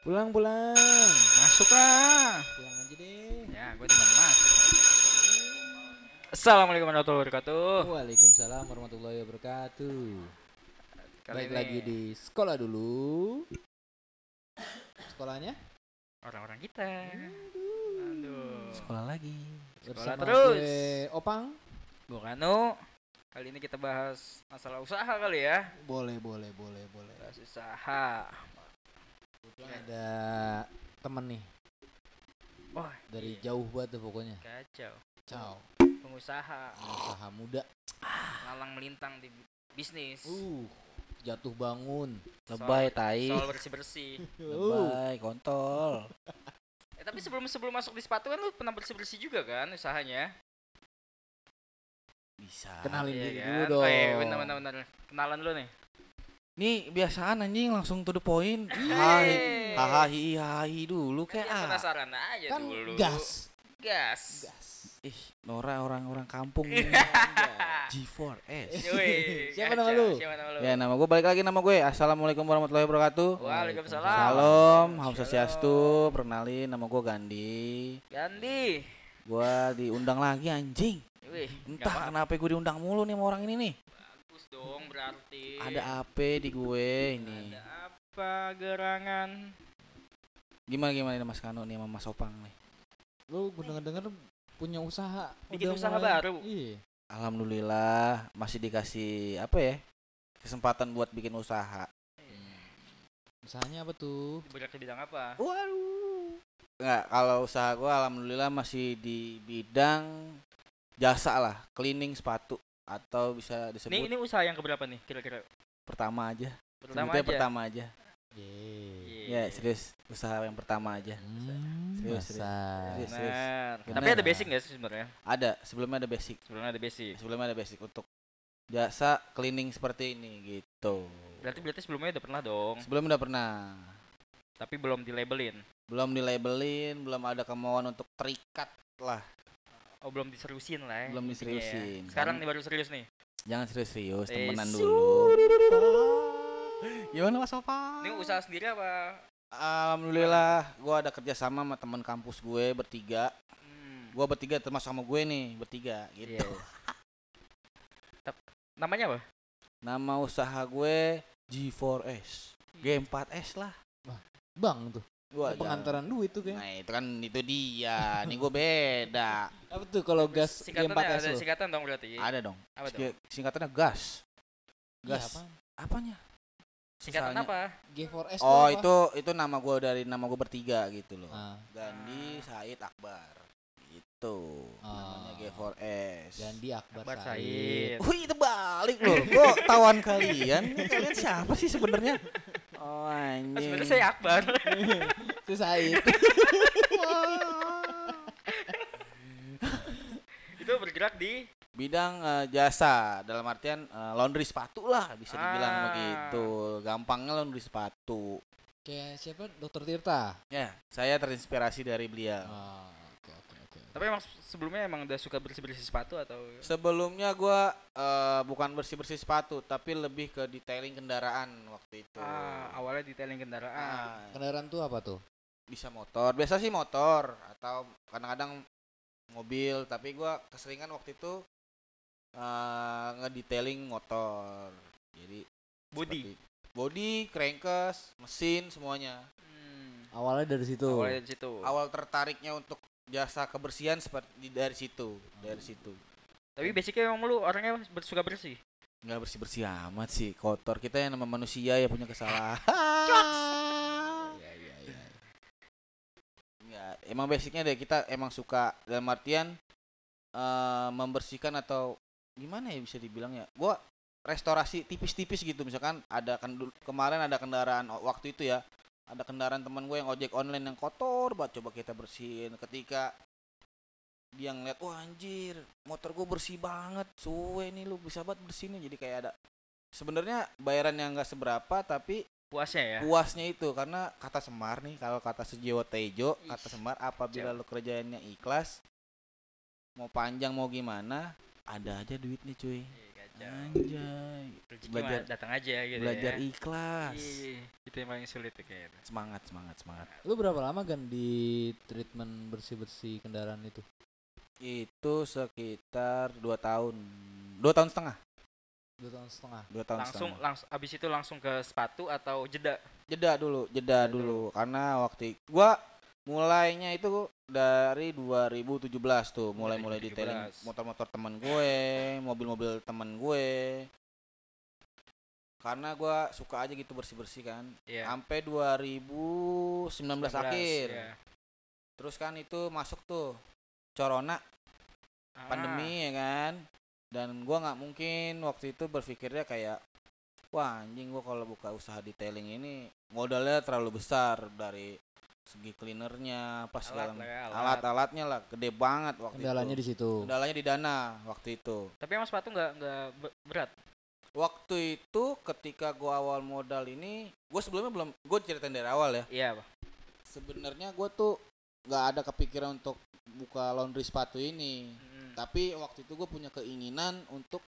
Pulang pulang. Masuk lah. Pulang aja deh. Ya, gue teman mas. Assalamualaikum warahmatullahi wabarakatuh. Waalaikumsalam warahmatullahi wabarakatuh. Kali Balik ini lagi di sekolah dulu. Sekolahnya? orang-orang kita. Aduh. Sekolah lagi. Sekolah Bersama terus. gue Opang. Bung Anu. Kali ini kita bahas masalah usaha kali ya. Boleh boleh boleh boleh. Bahas usaha. Kebetulan ada temen nih Wah, dari iya. jauh banget tuh pokoknya. kacau. Ciao. Pengusaha Usaha muda. lalang melintang di bisnis. Uh, jatuh bangun. Lebay tai. Soal bersih-bersih. Uh, Lebay kontol. Eh tapi sebelum sebelum masuk di sepatu kan lu pernah bersih-bersih juga kan usahanya? Bisa. kenalin Iya diri kan? dulu dong. Oh, iya, benar benar benar. Kenalan dulu nih. Nih biasaan anjing langsung to the point. Hai. Hahaha hi hi dulu Kan kayak dia ah. penasaran aja Kan dulu. gas. Gas. Gas. Ih, Nora orang-orang kampung nih. G4S. Yoi, Siapa nama lu? Siapa nama lu? Ya nama gue balik lagi nama gue. Assalamualaikum warahmatullahi wabarakatuh. Waalaikumsalam. Salam, Ham Shalom. Swastiastu. Perkenalin nama gue Gandhi. Gandhi. Gue diundang lagi anjing. Wih, Entah kenapa gue diundang mulu nih sama orang ini nih. Dong berarti. Ada apa di gue ini? Ada apa gerangan? Gimana gimana nih Mas Kano nih sama Mas Opang nih? Lu gue denger-denger punya usaha. Bikin Udah usaha mulai- baru? Iya. Alhamdulillah masih dikasih apa ya? Kesempatan buat bikin usaha. Usahanya apa tuh? Bergerak di bidang apa? Waduh. Enggak, kalau usaha gua alhamdulillah masih di bidang jasa lah, cleaning sepatu atau bisa disebut Ini ini usaha yang keberapa nih kira-kira? pertama aja. Pertama Sebutnya aja. pertama aja. Ya, serius, usaha yang pertama aja. Hmm, Serius, serius. masa. Serius. Benar. Benar. Tapi ada basic nggak sih sebenarnya? Ada, sebelumnya ada basic. Sebelumnya ada basic. Sebelumnya ada basic untuk jasa cleaning seperti ini gitu. Berarti berarti sebelumnya udah pernah dong. Sebelumnya udah pernah. Tapi belum di labelin. Belum di labelin, belum ada kemauan untuk terikat lah. Oh belum diseriusin lah. ya Belum ya. diseriusin. Sekarang Kan- nih baru serius nih. Jangan serius-serius, Eh, temenan dulu. Gimana Mas Opa? Ini usaha sendiri apa? Alhamdulillah, gua ada kerja sama sama teman kampus gue bertiga. Hmm. Gua bertiga termasuk sama gue nih, bertiga gitu. Iya. Tap- Namanya apa? Nama usaha gue G4S. G4S lah. Bang tuh. Gua pengantaran duit tuh kayak. Nah, itu kan itu dia. nih gue beda. Apa tuh kalau gas Singkatannya G4S ada lu? singkatan dong berarti. Ada dong. Apa tuh? Sing- Singkatannya gas. Iya, Gas. apaan? Apanya? Singkatan apa? G4S tuh Oh, apa? itu itu nama gue dari nama gue bertiga gitu loh. Ah, Gandhi Said Akbar. Itu namanya Ah. G4S. Gandhi Akbar, Akbar Said. Said. Wih, itu balik loh. Kok tawan kalian? Kalian siapa sih sebenarnya? Oh, anjing. Oh, sebenarnya saya Akbar. Itu Said. itu bergerak di bidang eh, jasa dalam artian eh, laundry sepatu lah bisa dibilang Ah. begitu. Gampangnya laundry sepatu. Kayak siapa? Dokter Tirta. Ya, saya terinspirasi dari beliau. Ah, oke. Tapi emang sebelumnya emang udah suka bersih-bersih sepatu atau Sebelumnya gua eh, bukan bersih-bersih sepatu, tapi lebih ke detailing kendaraan waktu itu. ah, awalnya detailing kendaraan. Ah, Kendaraan tuh apa tuh? bisa motor. Biasa sih motor atau kadang-kadang mobil, tapi gua keseringan waktu itu eh, ngedetailing motor. Jadi Body. seperti- body, crankcase, mesin semuanya. Hmm. Awalnya dari situ. Awalnya dari situ. Awal tertariknya untuk jasa kebersihan seperti dari situ, dari situ. Tapi basicnya emang lu orangnya suka bersih. nggak bersih bersih amat sih kotor kita yang nama manusia ya punya kesalahan Iya iya iya. Nggak, emang basicnya deh kita emang suka dalam artian eh membersihkan atau gimana ya bisa dibilang ya gua restorasi tipis-tipis gitu misalkan ada kemarin ada kendaraan waktu itu ya ada kendaraan teman gue yang ojek online yang kotor banget. Coba kita bersihin. Ketika dia ngeliat wah anjir motor gue bersih banget suwe nih lu bisa banget bersihin jadi kayak ada sebenarnya bayaran yang nggak seberapa tapi Puasnya ya. puasnya itu. Karena kata Semar nih kalau kata Sujiwo Tejo Ih, kata Semar apabila lu kerjaannya ikhlas mau panjang mau gimana ada aja duitnya cuy. Iya, Anjay. Rezeki belajar- datang aja gitu Belajar ya. ikhlas. Iya, itu yang paling sulit tuh kayaknya. Semangat, semangat, semangat. Lu berapa lama kan di treatment bersih-bersih kendaraan itu? Itu sekitar dua tahun. Dua tahun setengah. Dua tahun setengah. Dua tahun Langsung setengah. langsung abis itu langsung ke sepatu atau jeda? Jeda dulu, jeda Jeda dulu. Karena waktu gua mulainya itu dari 2017 tuh, mulai-mulai 2017. detailing motor-motor teman gue, mobil-mobil teman gue. Karena gua suka aja gitu bersih-bersih kan. Iya. Sampai 2019 akhir. iya. Terus kan itu masuk tuh corona Ah, pandemi ya kan dan gua nggak mungkin waktu itu berpikirnya kayak wah anjing gua kalau buka usaha detailing ini modalnya terlalu besar dari segi cleanernya apa segala Alat lah ya, alat. alat-alatnya lah gede banget waktu Kendalanya itu di situ. kendalanya di dana waktu itu Tapi emang sepatu nggak nggak be- berat. waktu itu ketika gua awal modal ini gua sebelumnya belum gua ceritain dari awal ya Iya, Pak. sebenarnya gua tuh nggak ada kepikiran untuk buka laundry sepatu ini Mm. tapi waktu itu gue punya keinginan untuk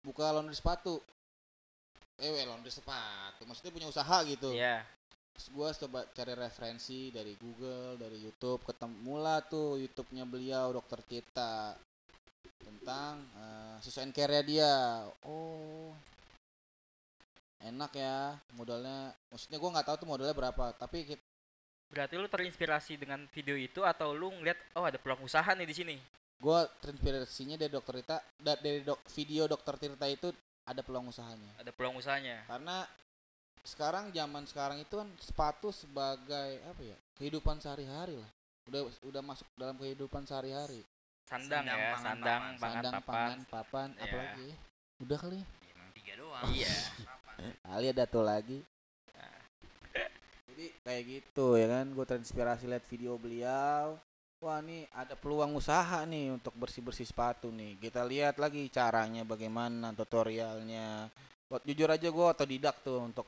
buka laundry sepatu eh weh, laundry sepatu maksudnya punya usaha gitu Iya. Terus gue coba cari referensi dari Google dari YouTube ketemu lah tuh YouTube-nya beliau dokter Cita tentang uh, susu and care dia oh enak ya modalnya maksudnya gue nggak tahu tuh modalnya berapa tapi Berarti lu terinspirasi dengan video itu atau lu ngeliat oh ada peluang usaha nih di sini? gue terinspirasinya dari dokter Tirta da- dari dok, video dokter Tirta itu ada peluang usahanya Ada peluang usahanya. karena sekarang zaman sekarang itu kan sepatu sebagai apa ya kehidupan sehari-hari lah udah udah masuk dalam kehidupan sehari-hari Sandang, Sandang, ya, pangan, sandang, papan. pangan, sandang papan. pangan papan Iya. apalagi ya? udah kali ya? Emang tiga doang. Iya. kali ada tuh lagi jadi kayak gitu ya kan gue terinspirasi lihat video beliau wah nih ada peluang usaha nih untuk bersih bersih sepatu nih kita lihat lagi caranya bagaimana tutorialnya Buat jujur aja gue otodidak tuh untuk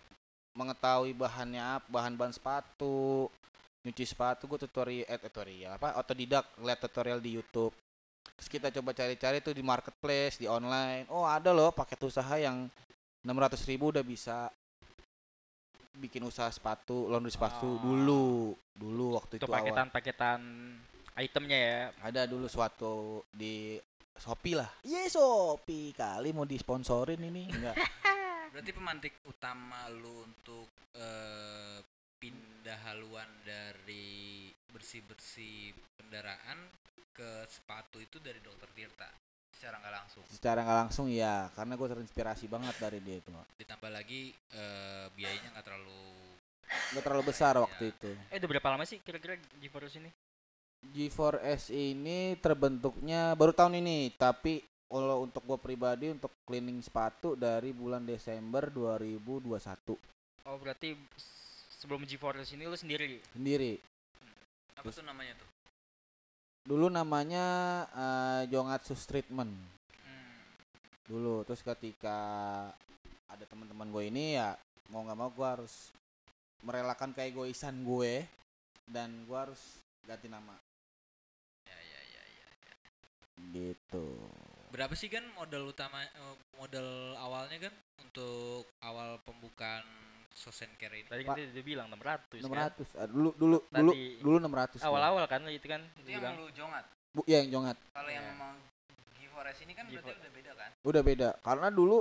mengetahui bahannya apa bahan bahan sepatu nyuci sepatu gue tutorial eh, tutorial apa otodidak lihat tutorial di YouTube. Terus kita coba cari-cari tuh di marketplace di online. Oh ada loh paket usaha yang 600.000 ribu udah bisa bikin usaha sepatu laundry sepatu Oh. dulu dulu waktu Itu itu awal. paketan-paketan itemnya ya. ada dulu suatu di Shopee lah. Iya Shopee kali mau disponsorin ini enggak Berarti pemantik utama lu untuk eh, pindah haluan dari bersih-bersih kendaraan ke sepatu itu dari dokter Tirta? Secara nggak langsung. secara nggak langsung ya karena gue terinspirasi banget dari dia itu Ditambah lagi eh, biayanya nggak terlalu nggak terlalu besar waktu itu. Eh udah berapa lama sih kira-kira GeForce ini? G4S ini terbentuknya baru tahun ini tapi kalau untuk gue pribadi untuk cleaning sepatu dari bulan Desember 2021 Oh berarti sebelum GeForce ini lu sendiri? sendiri apa tuh namanya tuh? dulu namanya eh, Jongatsu Treatment Hmm. dulu terus ketika ada teman-teman gue ini ya mau nggak mau gue harus merelakan keegoisan gue dan gue harus ganti nama Ya ya ya ya. gitu Berapa sih kan modal utama eh, modal awalnya kan untuk awal pembukaan Sosen Care ini? Tadi kan dia udah bilang 600 kan? 600 ah, dulu dulu dulu Tadi dulu 600 gua. Awal-awal kan itu kan Itu yang lu jongat. Bu, ya yang jongat Kalau yang Iya. memang G4S ini kan berarti G4. udah beda kan? udah beda karena dulu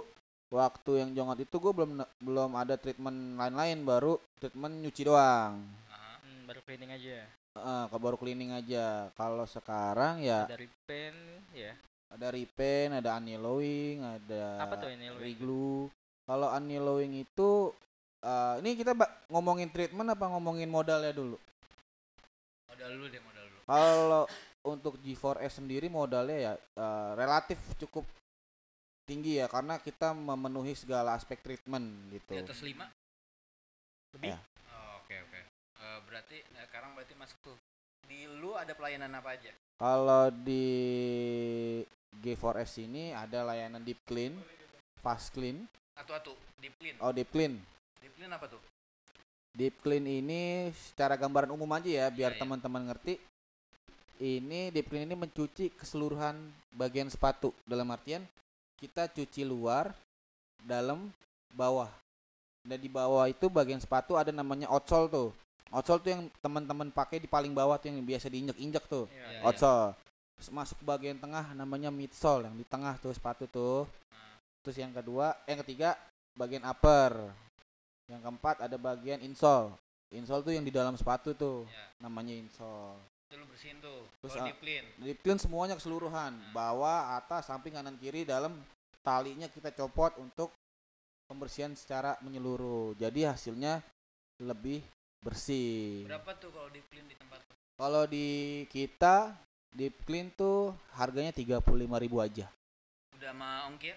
waktu yang jongat itu gue belum belum ada treatment lain-lain baru treatment nyuci doang. Hmm, baru cleaning aja. Heeh, ke baru cleaning aja kalau sekarang ya Dari pen ya. Ada repaint ada annealing ada Apa tuh reglue kalau annealing itu eh, ini kita ngomongin treatment apa ngomongin modalnya dulu Modal dulu deh modal dulu. kalau untuk G4S sendiri modalnya ya eh, relatif cukup tinggi ya karena kita memenuhi segala aspek treatment gitu Di atas 5? Lebih? Ya. Oh, oke oke. Eh, berarti nah, sekarang berarti masuk tuh. Di lu ada pelayanan apa aja? Kalau di G4S ini ada layanan deep clean, fast clean, Atu-atu, deep clean. oh deep clean. Deep clean apa tuh? Deep clean ini secara gambaran umum aja ya biar iya. teman-teman ngerti. Ini deep clean ini mencuci keseluruhan bagian sepatu dalam artian kita cuci luar, dalam, bawah. Dan di bawah itu bagian sepatu ada namanya outsole tuh. Outsole tuh yang teman-teman pakai di paling bawah tuh yang biasa diinjek-injek tuh. Iya. Iya. outsole. Terus masuk ke bagian tengah namanya midsole yang di tengah tuh sepatu tuh. Terus yang kedua, yang ketiga bagian upper. Yang keempat ada bagian insole. Insole tuh yang di dalam sepatu tuh Ya. namanya insole. Itu lu bersihin tuh. Terus, deep clean. Deep clean semuanya keseluruhan, bawah, atas, samping, kanan, kiri, dalam talinya kita copot untuk pembersihan secara menyeluruh. Jadi hasilnya lebih bersih. Berapa tuh kalau deep clean di tempat? Kalau di kita deep clean tuh harganya 35.000 aja. Udah sama ongkir?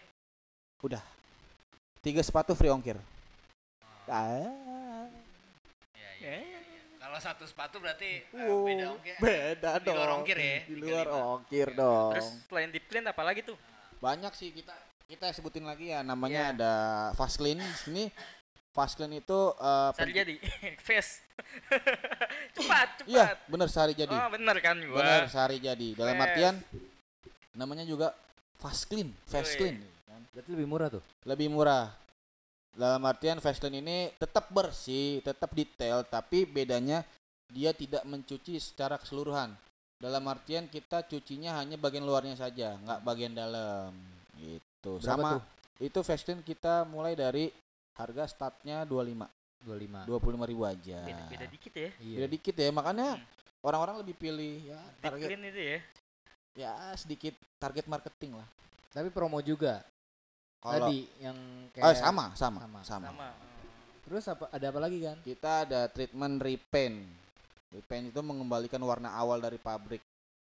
Tiga sepatu free ongkir. Oh, Ah. iya, iya, Eh. iya, iya. Kalau satu sepatu berarti eh, Wow, beda ongkir. beda Di luar dong. ongkir ya, Di luar 35. ongkir Oke. dong. Terus selain deep clean apa lagi tuh? Banyak sih kita kita sebutin lagi ya namanya Iya. ada fast clean. Di sini fast clean itu eh, Sari pen- jadi. Face. cepat, cepat. Iya, bener sehari jadi. Oh, bener kan gua. Bener sehari jadi. Dalam Fast. artian namanya juga fast clean, fast clean. kan. Berarti lebih murah tuh. Lebih murah. Dalam artian fast clean ini tetap bersih, tetap detail, tapi bedanya dia tidak mencuci secara keseluruhan. Dalam artian kita cucinya hanya bagian luarnya saja, nggak bagian dalam. Gitu. Berapa Sama tuh? itu fast clean kita mulai dari harga startnya 25, 25. 25 ribu aja. Beda, beda dikit ya. Iya. Beda dikit ya, makanya Hmm. orang-orang lebih pilih ya target clean itu ya. ya sedikit target marketing lah. Tapi promo juga. Kalau Tadi yang eh, kayak sama, sama, sama. sama, Sama. Terus apa ada apa lagi kan? Kita ada treatment repaint. Repaint itu mengembalikan warna awal dari pabrik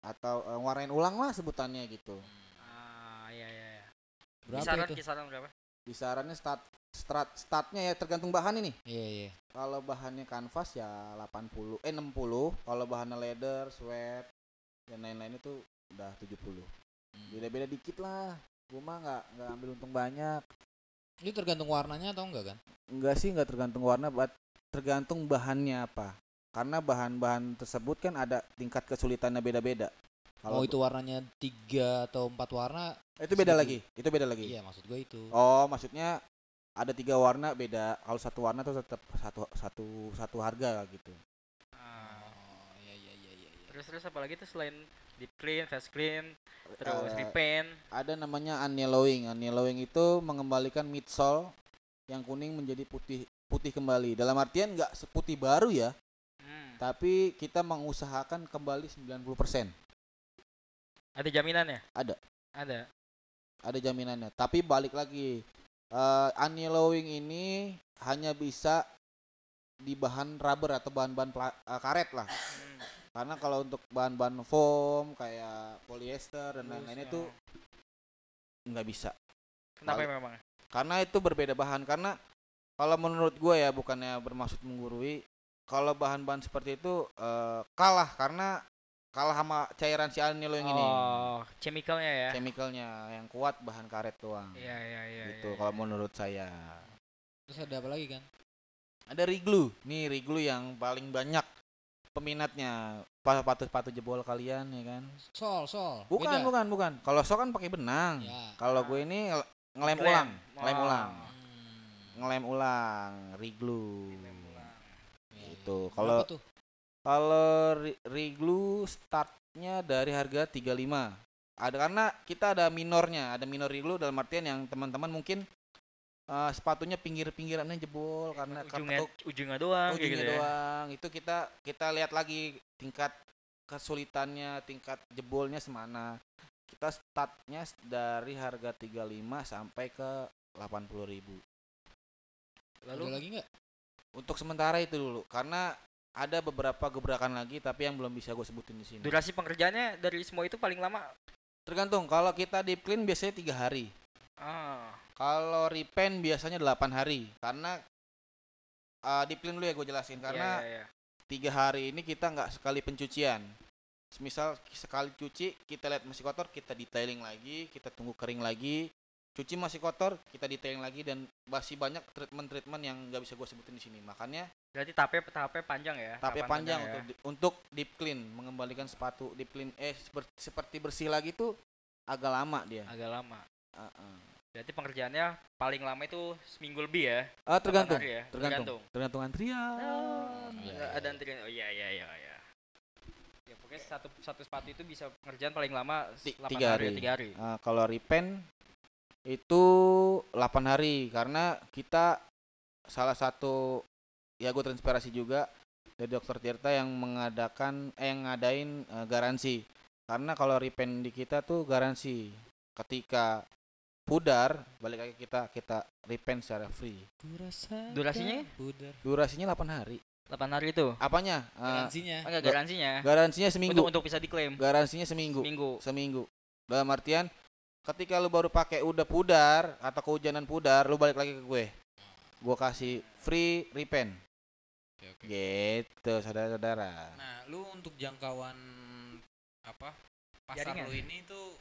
atau eh, warnain ulang lah sebutannya gitu. Ah, iya iya iya. Berapa Kisaran itu? kisaran berapa? Kisarannya start start startnya ya tergantung bahan ini. Iya, iya. Kalau bahannya kanvas ya 80 eh 60, kalau bahannya leather, sweat dan lain-lain itu udah 70. Hmm. Beda-beda dikit lah. Gua mah nggak nggak ambil untung banyak. Itu tergantung warnanya atau enggak kan? Enggak sih, enggak tergantung warna, but tergantung bahannya apa. Karena bahan-bahan tersebut kan ada tingkat kesulitannya beda-beda. oh itu warnanya tiga atau empat warna? itu beda lagi, itu beda lagi. Iya maksud gue itu. Oh, maksudnya ada tiga warna beda. Kalau satu warna tuh tetap satu satu satu harga gitu. Ah. Oh iya iya iya iya. iya. Terus terus apa lagi tuh selain deep clean, fast clean, terus Eh, repaint. ada namanya unyellowing. Unyellowing itu mengembalikan midsole yang kuning menjadi putih putih kembali. Dalam artian nggak seputih baru ya, Hmm. tapi kita mengusahakan kembali 90%. Ada jaminannya? Ada. Ada. ada jaminannya. Tapi balik lagi, eh unyellowing ini hanya bisa di bahan rubber atau bahan-bahan eh, karet lah. Hmm. Karena kalau untuk bahan-bahan foam kayak polyester dan lain-lainnya Terus, itu nggak bisa. Kenapa balik. memang? Karena itu berbeda bahan. Karena kalau menurut gue ya bukannya bermaksud menggurui, kalau bahan-bahan seperti itu eh, kalah karena kalah sama cairan si unyellowing ini. Oh, chemicalnya ya. Chemicalnya yang kuat bahan karet doang. Iya iya iya. gitu iya, kalau iya. menurut saya. Terus ada apa lagi kan? Ada Riglu. Nih Riglu yang paling banyak peminatnya. Sepatu-sepatu jebol kalian ya kan. Sol sol. Bukan, Beda. bukan, bukan. Kalau sok kan pakai benang. Ya. Kalau gue ini nge- ngelem Ngelem. ulang, ngelem Oh. ulang. Hmm. Ngelem ulang, Riglu. Lem ulang. Iya, Itu. iya. Kalau? Kalau Ri- Riglu startnya dari harga 35. Ada karena kita ada minornya, ada minor Riglu dalam artian yang teman-teman mungkin eh, sepatunya pinggir-pinggirannya jebol karena ujungnya ketekuk ujungnya doang ujungnya gitu ya. doang itu kita kita lihat lagi tingkat kesulitannya tingkat jebolnya semana kita startnya dari harga 35 sampai ke 80.000 ribu Lalu Ada lagi nggak? untuk sementara itu dulu karena ada beberapa gebrakan lagi tapi yang belum bisa gue sebutin di sini. Durasi pengerjaannya dari semua itu paling lama? Tergantung kalau kita deep clean biasanya tiga hari. Ah. Kalau repaint biasanya 8 hari karena uh, deep clean dulu ya gue jelasin. Karena iya, iya, iya. tiga hari ini kita nggak sekali pencucian. Misal sekali cuci kita lihat masih kotor kita detailing lagi kita tunggu kering lagi cuci masih kotor kita detailing lagi dan masih banyak treatment-treatment yang nggak bisa gue sebutin di sini makanya berarti tahapnya tahapnya panjang ya tapi tahapan panjang ya. untuk di- untuk deep clean mengembalikan sepatu deep clean eh seper- seperti bersih lagi tuh agak lama dia agak lama Heeh. Berarti pengerjaannya paling lama itu seminggu lebih ya? Ah, tergantung. Ya? Tergantung. Tergantung antrian. Oh, Iya, ada iya. antrian. Oh iya iya iya iya. Ya pokoknya satu satu sepatu itu bisa pengerjaan paling lama Ti- 8 tiga hari, hari. tiga hari. Ah, kalau repaint itu 8 hari karena kita salah satu ya gue terinspirasi juga dari dokter Tirta yang mengadakan eh yang ngadain eh, garansi karena kalau repaint di kita tuh garansi ketika pudar balik lagi kita kita repaint secara free Durasinya? Pudar. durasinya 8 hari 8 hari itu. apanya Eh, Garansinya. Enggak Ga- garansinya. garansinya seminggu Untuk untuk bisa diklaim. garansinya seminggu Seminggu. seminggu dalam artian ketika lu baru pakai udah pudar atau kehujanan pudar lu balik lagi ke gue gue kasih free repaint Oke, oke. gitu saudara-saudara Nah, lu untuk jangkauan apa? Pasar Jaringan. lu ini tuh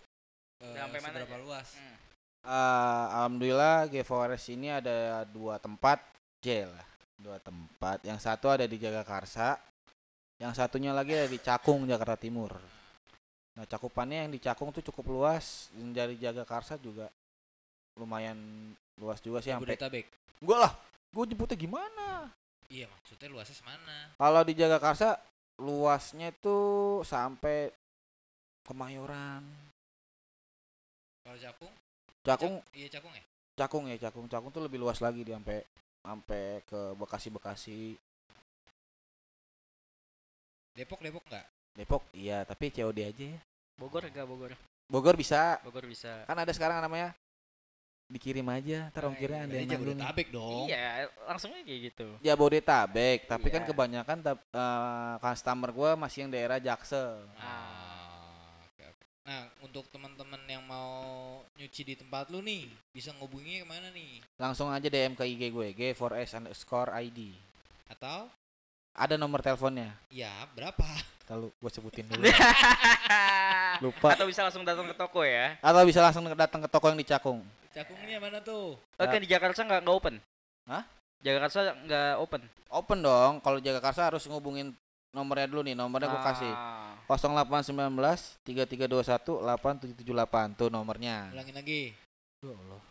eh, Sampai mana seberapa aja? luas? Hmm. Eh, alhamdulillah G4S ini ada dua tempat jail lah dua tempat yang satu ada di Jagakarsa yang satunya lagi ada di Cakung Jakarta Timur nah cakupannya yang di Cakung tuh cukup luas dari Jagakarsa juga lumayan luas juga sih sampai Jabodetabek. Enggak lah, gue jemputnya gimana? Iya, maksudnya luasnya semana? Kalau di Jagakarsa luasnya itu sampai Kemayoran. Kalau Cakung? Cakung, Cak- iya Cakung ya? Cakung ya, Cakung. Cakung tuh lebih luas lagi di sampai sampai ke Bekasi-Bekasi. Depok Depok enggak? Depok iya, tapi COD aja ya. Bogor enggak Bogor? Bogor bisa. Bogor bisa. Kan ada sekarang namanya dikirim aja, ntar Oh, ongkirnya ada Berarti yang. Jabodetabek dong. Iya, langsung aja kayak gitu. Jabodetabek, tapi kan Iya. kebanyakan tap- eh, customer gua masih yang daerah Jaksel. Ah, oke, oke. Nah, untuk teman-teman yang mau nyuci di tempat lu nih, bisa ngubunginya ke mana nih? Langsung aja DM ke IG gue, G4S underscore ID. Atau Ada nomor teleponnya. ya berapa? Kalau gue sebutin dulu. Lupa. Atau bisa langsung datang ke toko ya? Atau bisa langsung datang ke toko yang di Cakung. Cakungnya mana tuh? Oh, kan di Jakarta nggak nggak open? Hah? Jakarta nggak open. Open dong. Kalau jaga karsa harus ngubungin nomornya dulu nih. Nomornya gue kasih. Ah. 0819 3321 8778 tuh nomornya. Ulangin lagi. Ya Allah.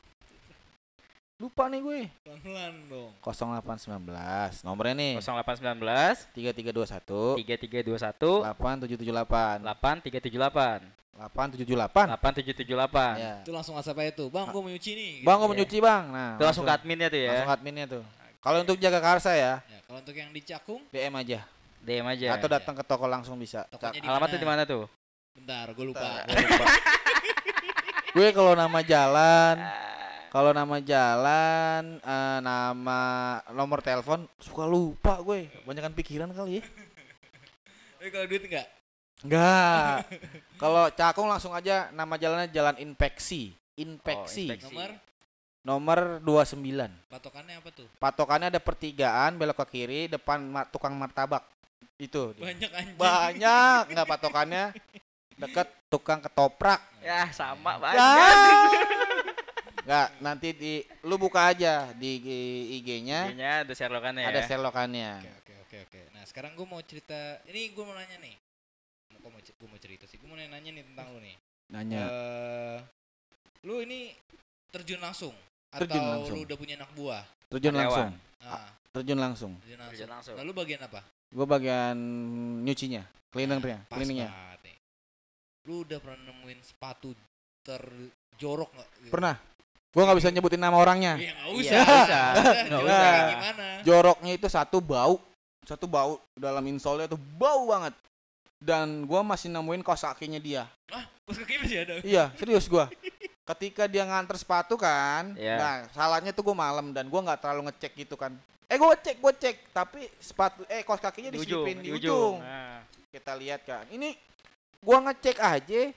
Lupa nih gue. Pelan-pelan dong. 0819 nomornya nih 0819 3321 3321 8778 8378 8778 8778. ya. Itu langsung WhatsApp aja tuh. Bang, gua mau nyuci nih. Bang Gitu. gue menyuci bang nah Itu langsung ke adminnya tuh ya. langsung ke adminnya tuh kalau untuk jaga karsa ya Ya, kalau untuk yang di Cakung, DM aja DM aja. atau datang ke toko langsung bisa Alamatnya di mana tuh? Bentar, gue lupa. Bentar, gua lupa. gue kalau nama jalan kalau nama jalan eh, nama nomor telepon suka lupa gue banyakan pikiran kali ya Tapi kalau duit enggak? enggak kalau cakung langsung aja nama jalannya jalan infeksi infeksi Oh, infeksi. Nomor nomor 29 patokannya apa tuh? patokannya ada pertigaan belok ke kiri depan ma- tukang martabak itu. Banyak anjing. banyak nggak patokannya deket tukang ketoprak Ya, sama Ya. Banyak. nggak nanti di lu buka aja di IG-nya Ininya ada selokannya ada ya. selokannya Oke, oke, oke, oke. Nah, sekarang gue mau cerita. Ini gue mau nanya nih. Kok mau gue mau cerita sih? Gue mau nanya nih tentang lu nih. nanya Eh, lu ini terjun langsung Terjun atau langsung. lu udah punya anak buah? terjun Karyawan. langsung Nah, terjun langsung terjun langsung. Terjun langsung. Lalu bagian apa? gue bagian nyucinya cleanernya Pas cleaningnya. Lu udah pernah nemuin sepatu terjorok nggak? gitu? pernah gue nggak bisa nyebutin nama orangnya Iya nggak Iya, usah. nggak usah. Udah, Nggak joroknya usah. gimana? joroknya itu satu bau satu bau dalam insolnya tuh bau banget dan gua masih nemuin kaos kakinya dia Ah, kos kaki masih ada. iya serius gua ketika dia nganter sepatu kan Iya. nah salahnya tuh gua malam dan gua nggak terlalu ngecek gitu kan eh gua cek gua cek tapi sepatu eh kaos kakinya Di ujung, di, di ujung, ujung. Nah. kita lihat kan ini gua ngecek aja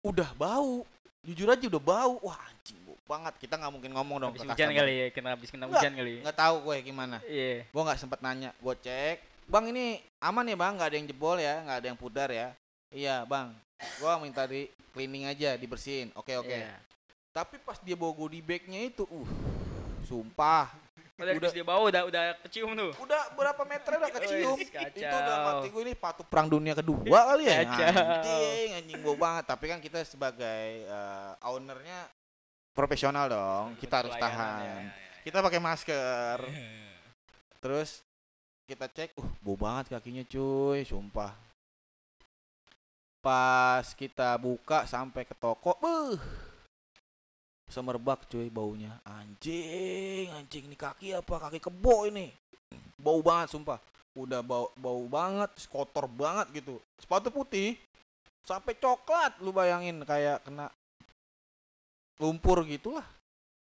udah bau jujur aja udah bau. Wah anjing bau banget. Kita nggak mungkin ngomong dong Habis ke hujan kali ya, kena habis kena hujan kali. nggak tahu gue gimana. Iya. gue nggak sempet nanya gue cek. Bang ini aman ya bang? Nggak ada yang jebol ya nggak ada yang pudar ya? Iya bang. Gue minta di cleaning aja dibersihin. Oke oke. Iya. tapi pas dia bawa goodie bagnya itu uh sumpah Udah, Udah- dia bawa udah udah kecium tuh. udah berapa meter udah kecium? Kacau. itu udah mati gue ini patu perang dunia kedua kali ya? Kacau. anjing anjing bau banget. Tapi kan kita sebagai eh, ownernya profesional dong. Kita harus tahan. Ya, kita pakai masker. Terus kita cek uh bau banget kakinya cuy. Sumpah. Pas kita buka sampai ke toko beuh semerbak cuy baunya. Anjing anjing ini kaki apa? Kaki kebo ini. Bau banget sumpah. Udah bau bau banget kotor banget gitu. Sepatu putih sampai coklat lu bayangin kayak kena lumpur gitulah.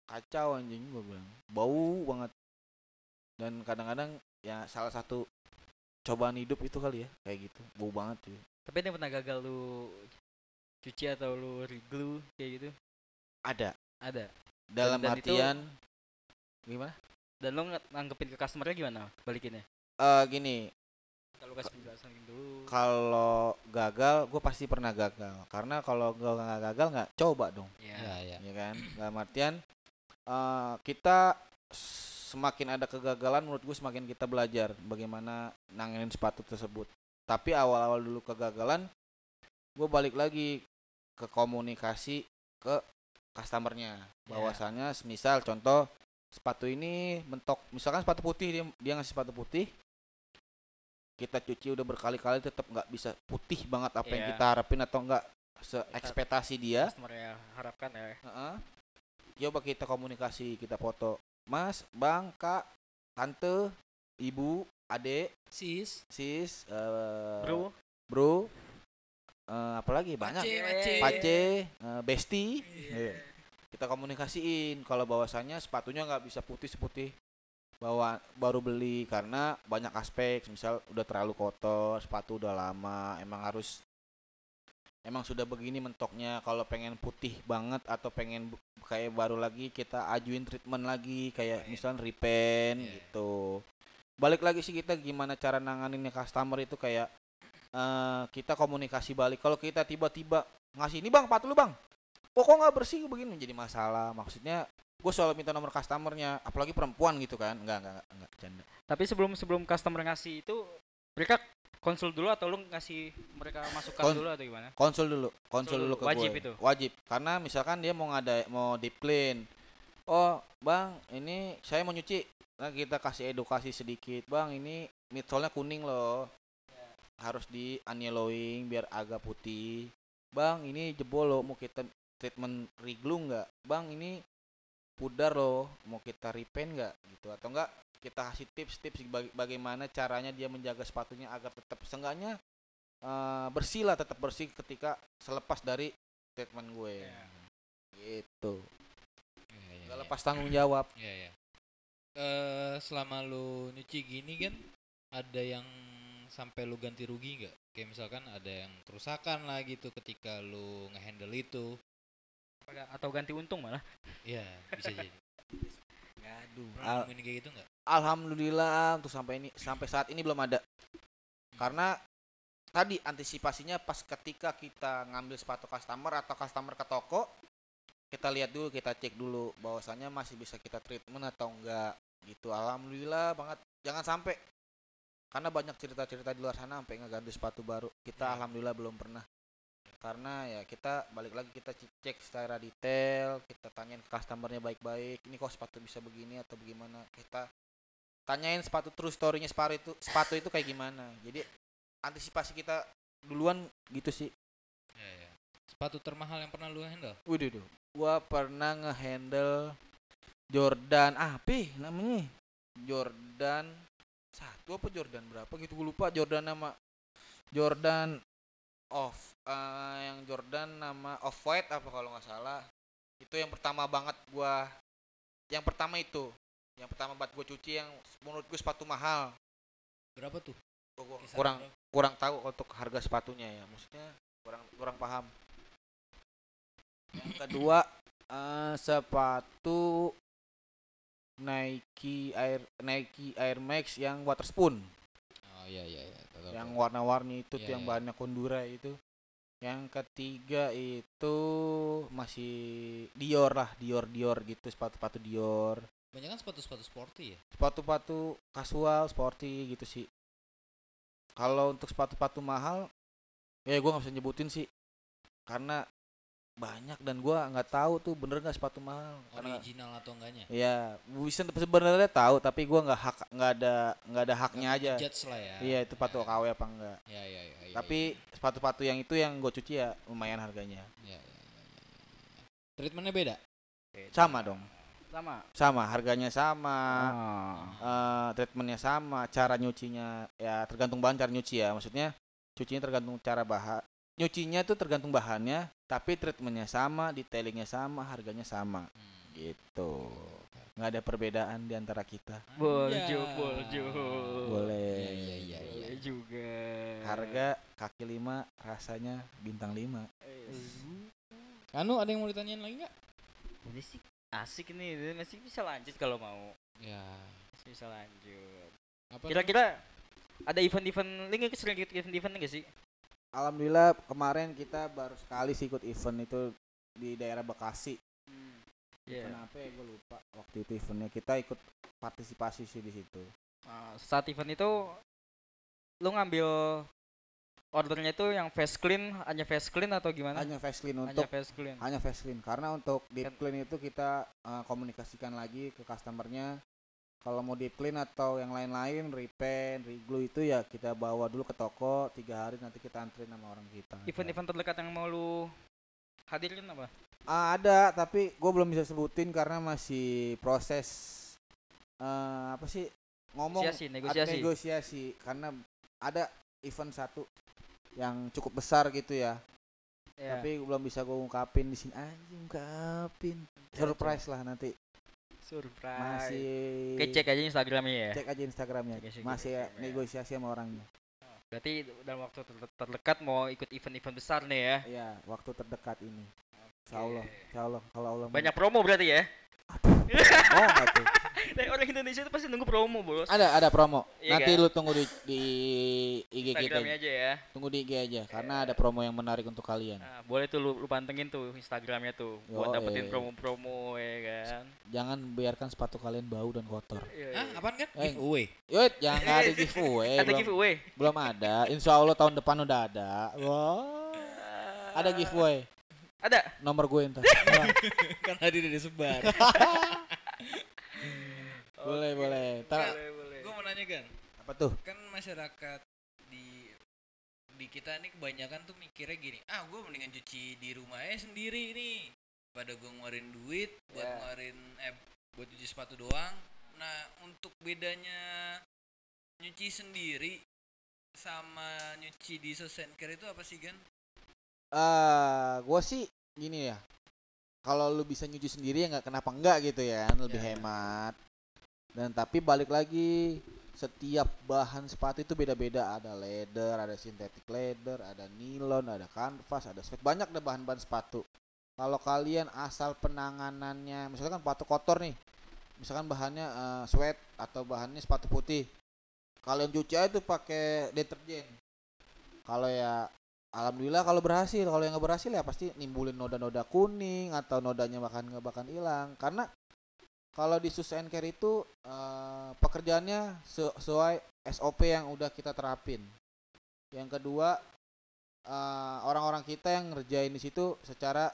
Kacau anjing gua bilang. Bau banget. Dan kadang-kadang ya salah satu cobaan hidup itu kali ya kayak gitu. Bau banget cuy. Tapi ada yang pernah gagal lu cuci atau lu reglue kayak gitu? ada Ada. dalam dan itu- artian gimana Dan lu nge- nanggepin ke customernya gimana balikinnya? eh gini Kalau kasih penjelasan dulu. kalau gagal gue pasti pernah gagal karena kalau gue nggak gagal nggak coba dong Ya. Ya, ya. ya kan dalam artian eh, kita semakin ada kegagalan menurut gue semakin kita belajar bagaimana nanganin sepatu tersebut tapi awal-awal dulu kegagalan gue balik lagi ke komunikasi ke customernya bahwasannya misal contoh sepatu ini mentok misalkan sepatu putih dia dia ngasih sepatu putih kita cuci udah berkali-kali tetap nggak bisa putih banget apa yang Iya. kita harapin atau enggak seekspektasi dia Customer ya harapkan ya. Heeh. Coba kita komunikasi, kita foto. Mas, Bang, Kak, Tante, Ibu, Adek, sis Sis, eh, Bro, Bro, eh, apalagi banyak. Pace, Pace. pace. Pace, eh, Besti. Iya. Kita komunikasiin kalau bahwasannya sepatunya nggak bisa putih seputih bawa baru beli karena banyak aspek misal udah terlalu kotor sepatu udah lama emang harus emang sudah begini mentoknya kalau pengen putih banget atau pengen kayak baru lagi kita ajuin treatment lagi kayak misal repaint Iya. gitu balik lagi sih kita gimana cara nanganinnya customer itu kayak eh, kita komunikasi balik kalau kita tiba-tiba ngasih ini bang patu lu bang oh kok nggak bersih begini menjadi masalah maksudnya gue selalu minta nomor customernya apalagi perempuan gitu kan enggak enggak enggak, enggak canda tapi sebelum sebelum customer ngasih itu mereka konsul dulu atau lu ngasih mereka masukan Kon- dulu atau gimana? konsul dulu konsul Konsul dulu dulu. ke Wajib gue. itu? wajib karena misalkan dia mau ngada mau deep clean oh bang ini saya mau nyuci nah kita kasih edukasi sedikit bang ini midsole kuning loh harus di unyellowing biar agak putih. Bang ini jebol loh mau kita treatment reglue nggak? Bang ini pudar loh mau kita repaint nggak? Gitu. Atau enggak kita kasih tips-tips baga- bagaimana caranya dia menjaga sepatunya agar tetap seenggaknya eh, bersih lah tetap bersih ketika selepas dari treatment gue. Gitu. Iya, iya, nggak iya. lepas tanggung jawab. Iya, iya. Eh, selama lu nyuci gini kan ada yang sampai lu ganti rugi nggak? Kayak misalkan ada yang kerusakan lah gitu ketika lu ngehandle itu. Atau ganti untung malah? Iya, bisa jadi. Aduh. Nemuin kayak gitu nggak? alhamdulillah untuk sampai ini sampai saat ini belum ada karena tadi antisipasinya pas ketika kita ngambil sepatu customer atau customer ke toko kita lihat dulu kita cek dulu bahwasannya masih bisa kita treatment atau enggak gitu alhamdulillah banget jangan sampai karena banyak cerita-cerita di luar sana sampai ngeganti sepatu baru kita Ya. alhamdulillah belum pernah karena ya kita balik lagi kita cek secara detail kita tanyain ke customernya baik-baik ini kok sepatu bisa begini atau bagaimana kita tanyain sepatu true story-nya sepatu itu sepatu itu kayak gimana jadi antisipasi kita duluan gitu sih Iya, iya. Sepatu termahal yang pernah lu handle? Waduh, duh. gua pernah ngehandle Jordan apa ya namanya? Jordan satu apa Jordan berapa gitu? Gue lupa Jordan nama Jordan off eh, yang Jordan nama off white apa kalau nggak salah. Itu yang pertama banget gua yang pertama itu. Yang pertama banget gue cuci yang menurut gue sepatu mahal. Berapa tuh? Gua- gua kurang berapa? kurang tahu untuk harga sepatunya ya. Maksudnya kurang kurang paham. Yang kedua eh, sepatu Nike Air Nike Air Max yang water spoon Oh iya iya iya. Yang warna-warni itu tuh Iya, yang iya. bahannya kondura itu yang ketiga itu masih Dior lah Dior Dior gitu sepatu-sepatu Dior Banyak kan sepatu-sepatu sporty ya. sepatu-sepatu kasual sporty gitu sih kalau untuk sepatu-sepatu mahal ya gue nggak bisa nyebutin sih karena banyak dan gua nggak tahu tuh bener nggak sepatu mahal karena Original atau enggaknya? ya bisa sebenarnya tahu tapi gua nggak hak nggak ada nggak ada haknya aja Judge lah ya. iya itu sepatu KW apa enggak Ya ya ya. ya, tapi sepatu-sepatu yang itu yang gue cuci ya lumayan harganya ya, ya, ya, ya, ya, ya. Treatmentnya beda. sama dong Sama. sama harganya sama Ah. eh, treatmentnya sama, cara nyucinya ya tergantung bahan cara nyuci ya. Maksudnya cucinya tergantung cara bahan. Nyucinya tuh tergantung bahannya, tapi treatmentnya sama, detailingnya sama, harganya sama. Hmm. Gitu. Nggak ada perbedaan di antara kita. Bolju, Ya. bolju. Boleh. Iya iya iya iya. Boleh juga. Harga kaki lima, rasanya bintang lima. Anu ada yang mau ditanyain lagi nggak? Ini sih asik nih, ini masih bisa lanjut kalau mau. Ya. Masih bisa lanjut. Apa? Kira-kira ada event-event, ini nggak sering ikut event-event nggak sih? Alhamdulillah kemarin kita baru sekali sih ikut event itu di daerah Bekasi. Iya. Kenapa ya gue lupa waktu itu eventnya kita ikut partisipasi sih di situ. Ah, saat event itu lu ngambil ordernya itu yang face clean, hanya face clean atau gimana? Hanya face clean Hanya untuk face clean. hanya face clean karena untuk deep Kan- clean itu kita uh, komunikasikan lagi ke customernya kalau mau deep clean atau yang lain-lain repaint, reglue itu ya kita bawa dulu ke toko tiga hari nanti kita antrin sama orang kita. Event-event terdekat yang mau lu hadirin apa? Ah, ada tapi gue belum bisa sebutin karena masih proses eh, apa sih ngomong Negosiasi, negosiasi. negosiasi karena ada event satu yang cukup besar gitu ya Iya. tapi belum bisa gue ungkapin di sini aja ungkapin surprise lah nanti surprise. masih Oke, cek aja Instagramnya ya. cek aja instagramnya Cek aja masih ya, Instagramnya. negosiasi sama orangnya Berarti dalam waktu ter- terdekat mau ikut event-event besar nih ya. ya waktu terdekat ini Insya Allah Insya Allah kalau Allah mau- Banyak promo berarti ya. oh tuh Dari orang Indonesia itu pasti nunggu promo, Bos. ada ada promo Iya nanti kan? lu tunggu di di IG kita Instagramnya aja ya. tunggu di IG aja karena ada promo yang menarik untuk kalian Nah, boleh tuh lu, lu pantengin tuh Instagramnya tuh buat Yo, dapetin eh. promo-promo ya kan. jangan biarkan sepatu kalian bau dan kotor Iya, Hah, iya. apaan kan? Eh, Giveaway. Yut, jangan nggak ada giveaway Ada belum, giveaway. belum ada Insya Allah tahun depan udah ada wah ada giveaway Ada. nomor gue entar kan tadi udah disebar. Boleh boleh Boleh, boleh. Gue mau nanya kan, apa tuh kan masyarakat di di kita nih kebanyakan tuh mikirnya gini, ah gue mendingan cuci di rumahnya sendiri nih, pada gue ngeluarin duit buat Ya. ngeluarin eh buat cuci sepatu doang. Nah untuk bedanya nyuci sendiri sama nyuci di care itu apa sih kan? eh gue sih gini ya kalau lu bisa nyuci sendiri ya nggak kenapa enggak gitu ya kan lebih Ya. hemat dan tapi balik lagi setiap bahan sepatu itu beda-beda. Ada leather ada synthetic leather ada nilon ada kanvas ada sweat. Banyak deh bahan-bahan sepatu. Kalau kalian asal penanganannya misalkan sepatu kotor nih. Misalkan bahannya eh, sweat atau bahannya sepatu putih. Kalian cuci aja tuh pakai deterjen. Kalau ya alhamdulillah kalau berhasil. Kalau yang nggak berhasil ya pasti nimbulin noda-noda kuning atau nodanya bahkan nggak bahkan hilang. Karena kalau di sus and care itu eh, pekerjaannya sesuai SOP yang udah kita terapin. Yang kedua eh, orang-orang kita yang ngerjain di situ secara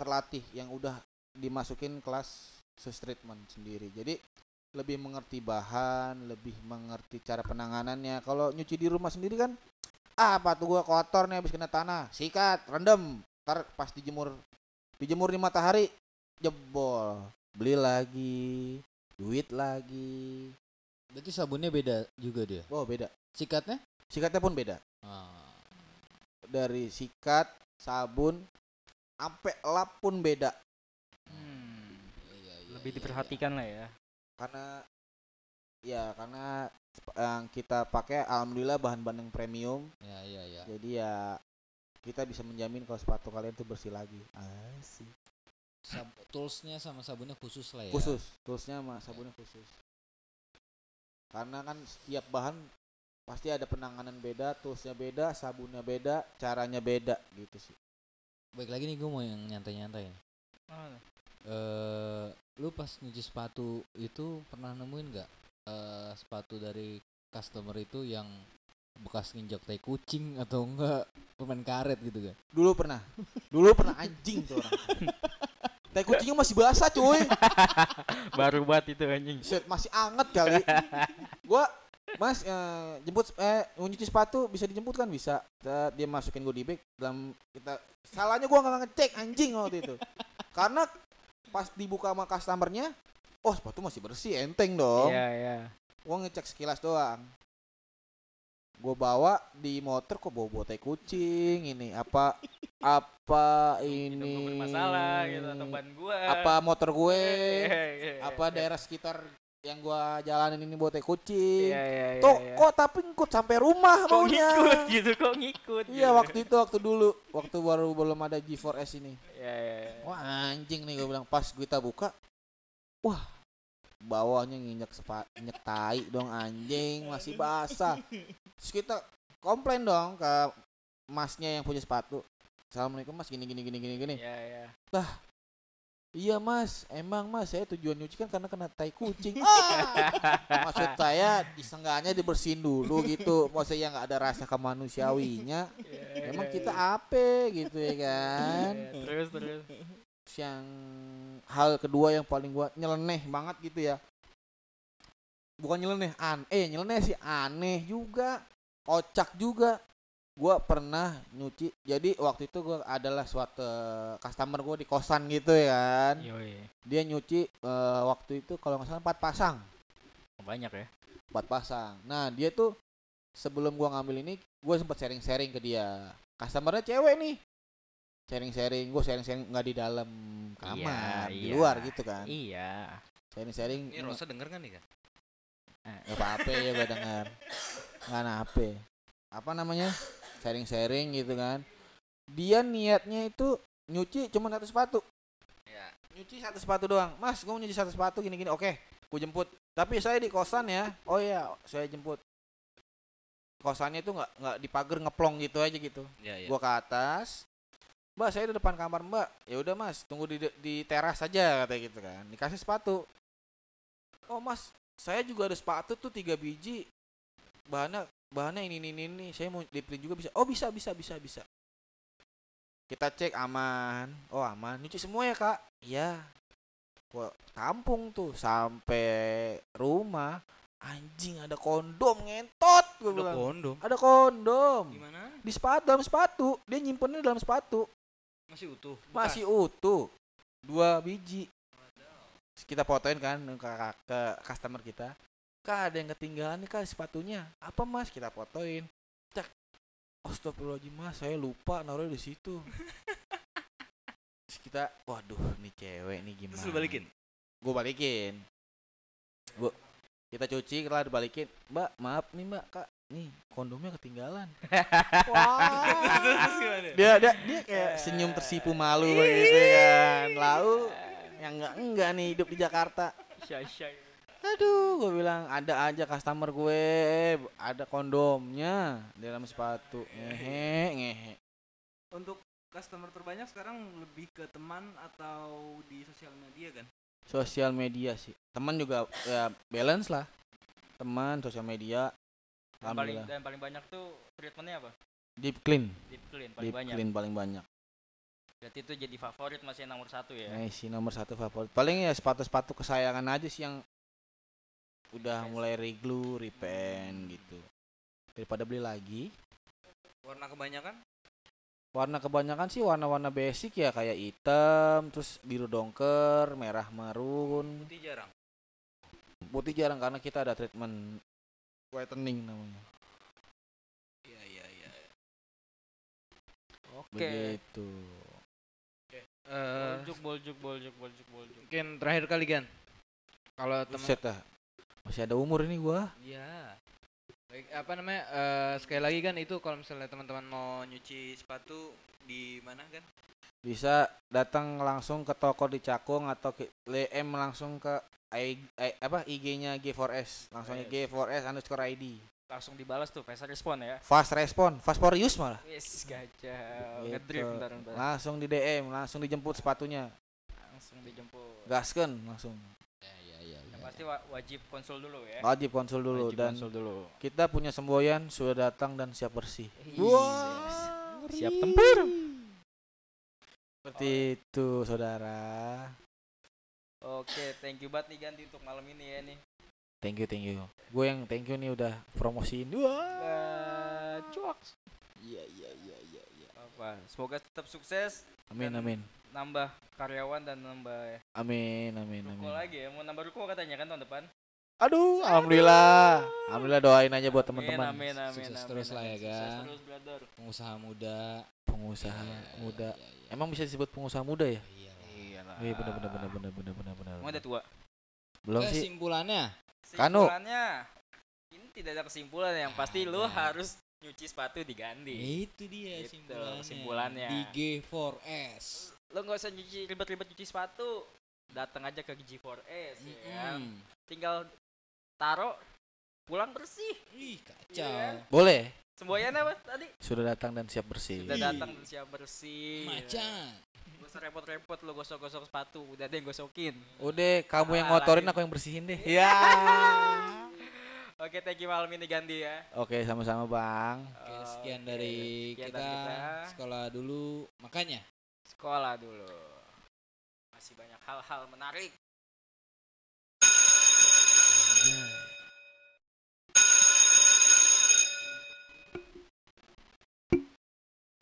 terlatih yang udah dimasukin kelas sus treatment sendiri. Jadi lebih mengerti bahan lebih mengerti cara penanganannya. Kalau nyuci di rumah sendiri kan ah sepatu gua kotor nih habis kena tanah sikat rendem ntar pas dijemur dijemur di matahari jebol beli lagi duit lagi Berarti sabunnya beda juga dia. oh beda Sikatnya? sikatnya pun beda Ah. dari sikat sabun sampai lap pun beda Hmm, Iya, iya, lebih iya, diperhatikan lah ya. karena ya karena yang kita pakai alhamdulillah bahan-bahan yang premium Iya, iya, iya. jadi ya kita bisa menjamin kalau sepatu kalian tuh bersih lagi asik Sab toolsnya sama sabunnya khusus lah ya. khusus toolsnya sama sabunnya khusus karena kan setiap bahan pasti ada penanganan beda toolsnya beda sabunnya beda caranya beda gitu sih Baik lagi nih gue mau yang nyantai-nyantai. nih. Eh lu pas nyuci sepatu itu pernah nemuin nggak eh, sepatu dari customer itu yang bekas nginjak tai kucing atau enggak permen karet gitu kan Dulu pernah. Dulu pernah anjing tuh orang. Tai kucingnya masih basah cuy. Baru banget itu anjing. Set masih anget kali. Gua Mas eh, jemput eh nyuci sepatu bisa dijemput kan bisa. Set, Dia masukin gue di bag dalam kita salahnya gua nggak ngecek anjing waktu itu. Karena pas dibuka sama customernya, oh sepatu masih bersih enteng dong. Iya, iya. Gua ngecek sekilas doang. Gue bawa di motor kok bawa bawa tai kucing ini apa apa Ini masalah gitu atau ban gua. apa motor gue Iya, iya, apa iya. daerah sekitar yang gua jalanin ini tai kucing Iya, iya, iya. Tuh iya. kok tapi ngikut sampai rumah kok maunya ngikut gitu, kok ngikut. iya gitu. waktu itu waktu dulu waktu baru belum ada G4S ini Iya, iya, iya. wah anjing nih gue bilang pas kita buka wah bawahnya nginjek sepat nginjek tai dong anjing masih basah. Terus kita komplain dong ke masnya yang punya sepatu. Assalamualaikum mas. Gini gini gini gini gini. Iya, iya. iya mas. Emang mas saya tujuan nyuci kan karena kena tai kucing. Ah! maksud saya disenggahnya dibersihin dulu gitu. Maksudnya nggak ada rasa kemanusiawinya. Iya, emang iya, kita iya. apa gitu ya kan? Iya, Terus, terus. Yang hal kedua yang paling gua nyeleneh banget gitu ya. Bukan nyeleneh an eh nyeleneh sih aneh juga kocak juga. Gua pernah nyuci jadi waktu itu gua adalah suatu customer gua di kosan gitu ya kan. Yoi. dia nyuci eh, waktu itu kalau nggak salah empat pasang. Banyak ya. empat pasang. Nah dia tuh sebelum gua ngambil ini gua sempat sharing-sharing ke dia. Customernya cewek nih sharing-sharing gua sharing-sharing nggak di dalam kamar Iya, di iya. luar gitu kan. Iya. sharing-sharing Ini Rosa denger kan nih kan? nggak apa-apa ya gua dengar nggak apa apa namanya? Sharing-sharing gitu kan. Dia niatnya itu nyuci cuma satu sepatu. Ya. nyuci satu sepatu doang. Mas gue mau nyuci satu sepatu gini gini oke gue jemput. Tapi saya di kosan ya. Oh iya saya jemput. Kosannya itu nggak nggak dipagar ngeplong gitu aja gitu. Ya, ya. gua ke atas mbak saya di depan kamar mbak. Ya udah mas tunggu di di teras saja katanya gitu kan. Dikasih sepatu. Oh mas saya juga ada sepatu tuh tiga biji. Bahannya bahannya ini ini ini, saya mau di print juga bisa. Oh bisa bisa bisa bisa. Kita cek aman. Oh aman. Nyuci semua ya kak. Iya. Gua tampung tuh sampai rumah anjing ada kondom ngentot gua Udah bilang. kondom. ada kondom. Gimana? di sepatu dalam sepatu. Dia nyimpennya dalam sepatu Masih utuh. masih utuh. Dua biji. Terus kita fotoin kan ke, ke customer kita. Kak ada yang ketinggalan nih kak sepatunya. Apa mas? Kita fotoin. Cek. Astagfirullahaladzim mas. Saya lupa naruh di situ. Terus kita waduh nih cewek nih gimana? Terus lu balikin. gue balikin. Bu kita cuci kelar dibalikin mbak maaf nih mbak kak nih kondomnya ketinggalan. Dia dia dia kayak senyum tersipu malu begitu kan. Lalu yang enggak enggak nih hidup di Jakarta. Syai. aduh gue bilang ada aja customer gue ada kondomnya di dalam sepatu. Ngehe ngehe. Untuk customer terbanyak sekarang lebih ke teman atau di sosial media kan? sosial media sih. Teman juga ya balance lah. Teman sosial media Yang paling dan paling banyak tuh treatmentnya apa? deep clean Deep clean paling deep banyak. clean paling banyak Berarti itu jadi favorit masih nomor satu ya. Nah, si nomor satu favorit. Paling ya sepatu-sepatu kesayangan aja sih yang udah mulai reglu, repaint gitu. Daripada beli lagi. Warna kebanyakan? Warna kebanyakan sih warna-warna basic ya kayak hitam, terus biru dongker, merah marun. Putih jarang. Putih jarang karena kita ada treatment whitening namanya. Iya, iya, iya. Oke. Begitu. Eh, Boljuk boljuk boljuk boljuk boljuk. mungkin terakhir kali kan. Kalau teman. Masih ada umur ini gua. Iya. Baik, apa namanya? eh, sekali lagi kan itu kalau misalnya teman-teman mau nyuci sepatu di mana kan? Bisa datang langsung ke toko di Cakung atau ke DM langsung ke I, I- apa IG-nya G4S langsung Yes. G4S underscore ID Langsung dibalas tuh, fast respon ya. fast respon fast for use malah Wis gajah. Gitu. Ngedrift bentar bentar. langsung di DM langsung dijemput sepatunya Langsung dijemput. gasken langsung Ya ya ya. Yang ya, pasti wa- wajib konsul dulu ya. wajib konsul dulu Wajib dan konsul dulu. kita punya semboyan sudah datang dan siap bersih Wah, siap tempur. seperti itu saudara Oke, thank you banget nih ganti untuk malam ini ya nih. thank you thank you gue yang thank you nih udah promosiin wah Uh, cuak. Iya iya iya iya iya. Apa? Semoga tetap sukses, amin amin nambah karyawan dan nambah amin amin ruko amin lagi ya. Mau nambah ruko katanya kan tahun depan. aduh alhamdulillah alhamdulillah doain aja buat Amin, teman-teman amin, amin, Sukses amin, terus lah ya, amin. Sukses Gan. terus, brother. Pengusaha muda. pengusaha Ya, ya, muda ya, ya. emang bisa disebut pengusaha muda ya Iya. Iya benar benar benar benar benar benar benar Emang udah tua. belum sih Kesimpulannya Kanu. Kesimpulannya, ini tidak ada kesimpulan yang pasti lu Ada. harus nyuci sepatu diganti. itu dia Gitu, kesimpulannya. kesimpulannya. Di G4S. Lu nggak usah nyuci ribet-ribet nyuci sepatu. Datang aja ke G4S ya kan. Tinggal taruh pulang bersih. Ih Iya kacau. kan? boleh Semboyan apa tadi? sudah datang dan siap bersih Udah Ih. datang dan siap bersih. Macan. Usah repot-repot lu gosok-gosok sepatu. Udah deh gosokin. udah kamu yang ngotorin aku yang bersihin deh ya Oke, thank you malam ini ganti ya. oke sama-sama bang Oke, sekian dari sekian kita. dari kita. Sekolah dulu. Makanya Sekolah dulu. Masih banyak hal-hal menarik.